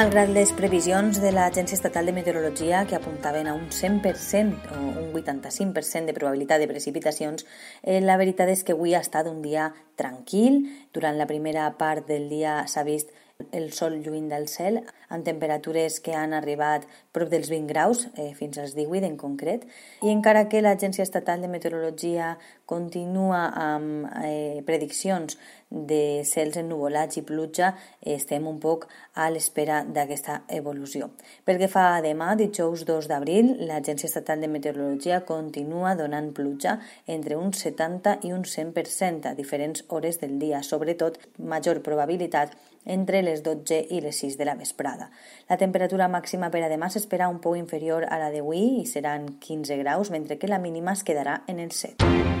malgrat les previsions de l'Agència Estatal de Meteorologia que apuntaven a un 100% o un 85% de probabilitat de precipitacions, eh, la veritat és que avui ha estat un dia tranquil. Durant la primera part del dia s'ha vist el sol lluny del cel, amb temperatures que han arribat prop dels 20 graus, eh, fins als 18 en concret, i encara que l'Agència Estatal de Meteorologia continua amb eh, prediccions de cels ennuvolats i pluja, estem un poc a l'espera d'aquesta evolució. Pel que fa a demà, dijous 2 d'abril, l'Agència Estatal de Meteorologia continua donant pluja entre un 70 i un 100% a diferents hores del dia, sobretot major probabilitat entre les 12 i les 6 de la vesprada. La temperatura màxima per a demà s'espera un poc inferior a la d'avui i seran 15 graus, mentre que la mínima es quedarà en el 7.